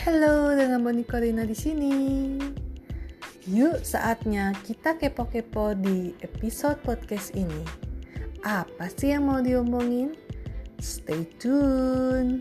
Halo, dengan Boni Corina di sini. Yuk, saatnya kita kepo-kepo di episode podcast ini. Apa sih yang mau diomongin? Stay tune.